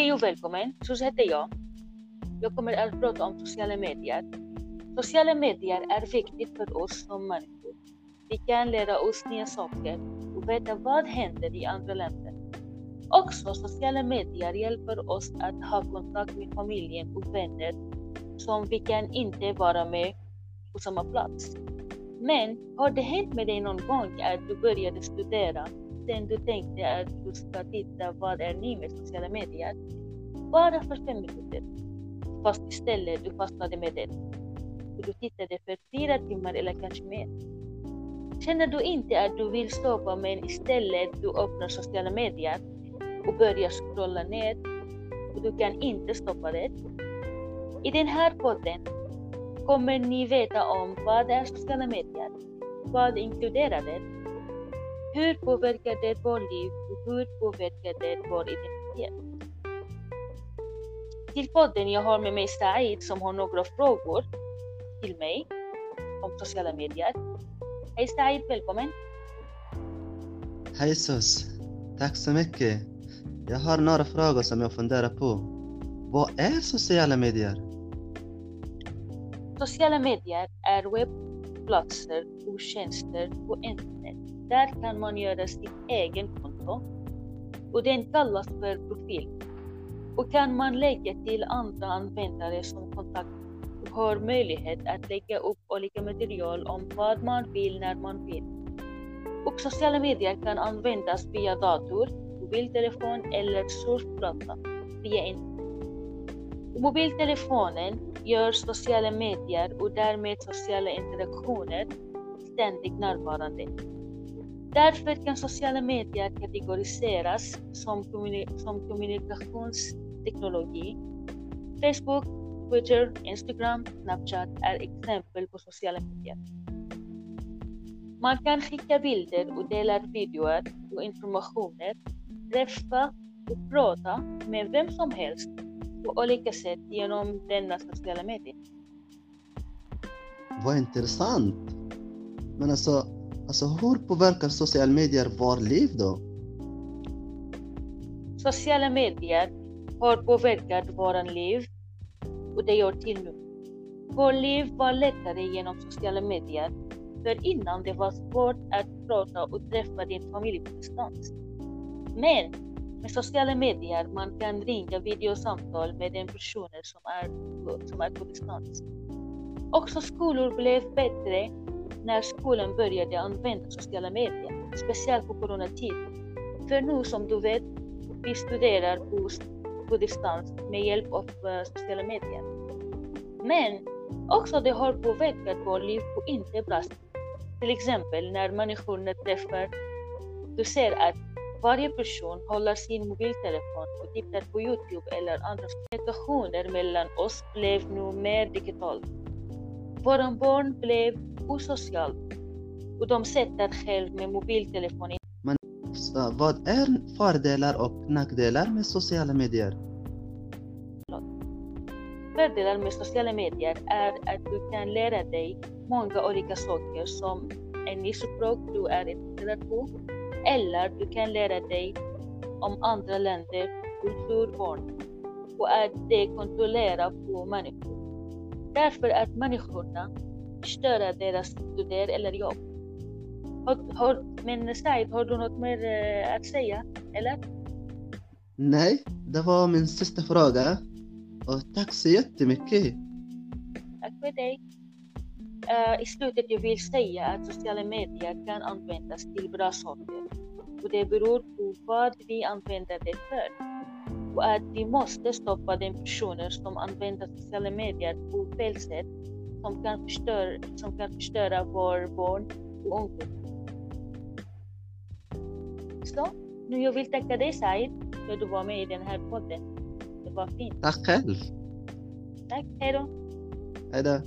Hej och välkommen, så heter jag. Jag kommer att prata om sociala medier. Sociala medier är viktigt för oss som människor. Vi kan lära oss nya saker och veta vad händer i andra länder. Också sociala medier hjälper oss att ha kontakt med familjen och vänner som vi kan inte vara med på samma plats. Men har det hänt med dig någon gång att du började studera sen du tänkte att du ska titta vad är ny med sociala medier? Bara för fem minuter. Fast istället du fastnade med det. Och du tittade för fyra timmar eller kanske mer. Känner du inte att du vill stoppa men istället du öppnar sociala medier och börjar scrolla ner och du kan inte stoppa det? I den här podden kommer ni veta om vad är sociala medier, vad inkluderar det, hur påverkar det vårt liv och hur påverkar det vår identitet? Till podden jag har med mig Said som har några frågor till mig om sociala medier. Hej Said, välkommen! Hej Sus! Tack så mycket! Jag har några frågor som jag funderar på. Vad är sociala medier? Sociala medier är webbplatser och tjänster på internet. Där kan man göra sitt egen konto och den kallas för profil. Och kan man lägga till andra användare som kontakt och har möjlighet att lägga upp olika material om vad man vill när man vill. Och sociala medier kan användas via dator, mobiltelefon eller surfplatta via internet. Mobiltelefonen gör sociala medier och därmed sociala interaktioner ständigt närvarande. Därför kan sociala medier kategoriseras som, kommuni- som kommunikationsteknologi. Facebook, Twitter, Instagram, Snapchat är exempel på sociala medier. Man kan skicka bilder och dela videor och informationer, träffa och prata med vem som helst på olika sätt genom denna sociala medier. Vad intressant! Men alltså, alltså hur påverkar sociala medier vårt liv då? Sociala medier har påverkat våra liv och det gör till nu. Vårt liv var lättare genom sociala medier för innan det var svårt att prata och träffa din familj på distans. Men med sociala medier man kan ringa videosamtal med den personen som är, som är på distans. Också skolor blev bättre när skolan började använda sociala medier, speciellt på coronatid. För nu som du vet, vi studerar på, på distans med hjälp av uh, sociala medier. Men också det har påverkat vårt liv på inte bra sätt. Till exempel när människorna träffar, du ser att varje person håller sin mobiltelefon och tittar på Youtube eller andra kommunikationer mellan oss blev nu mer digital. Våra barn blev osociala och de sitter själv med mobiltelefonen. Men så, vad är fördelar och nackdelar med sociala medier? Fördelar med sociala medier är att du kan lära dig många olika saker som en ny språk du är intresserad på eller du kan lära dig om andra länder, kultur, barn och att det kontrollerar på människor. Därför att människorna förstör deras studier eller jobb. Har, har, men Said, har du något mer äh, att säga? Eller? Nej, det var min sista fråga. Och tack så jättemycket. Tack för dig. Uh, I slutet jag vill säga att sociala medier kan användas till bra saker och det beror på vad vi använder det för. Och att vi måste stoppa de personer som använder sociala medier på fel sätt som kan förstöra, som kan förstöra vår barn och ungdom. Så, nu jag vill tacka dig Said för att du var med i den här podden. Det var fint. Tack själv. Tack, hejdå. Hej då.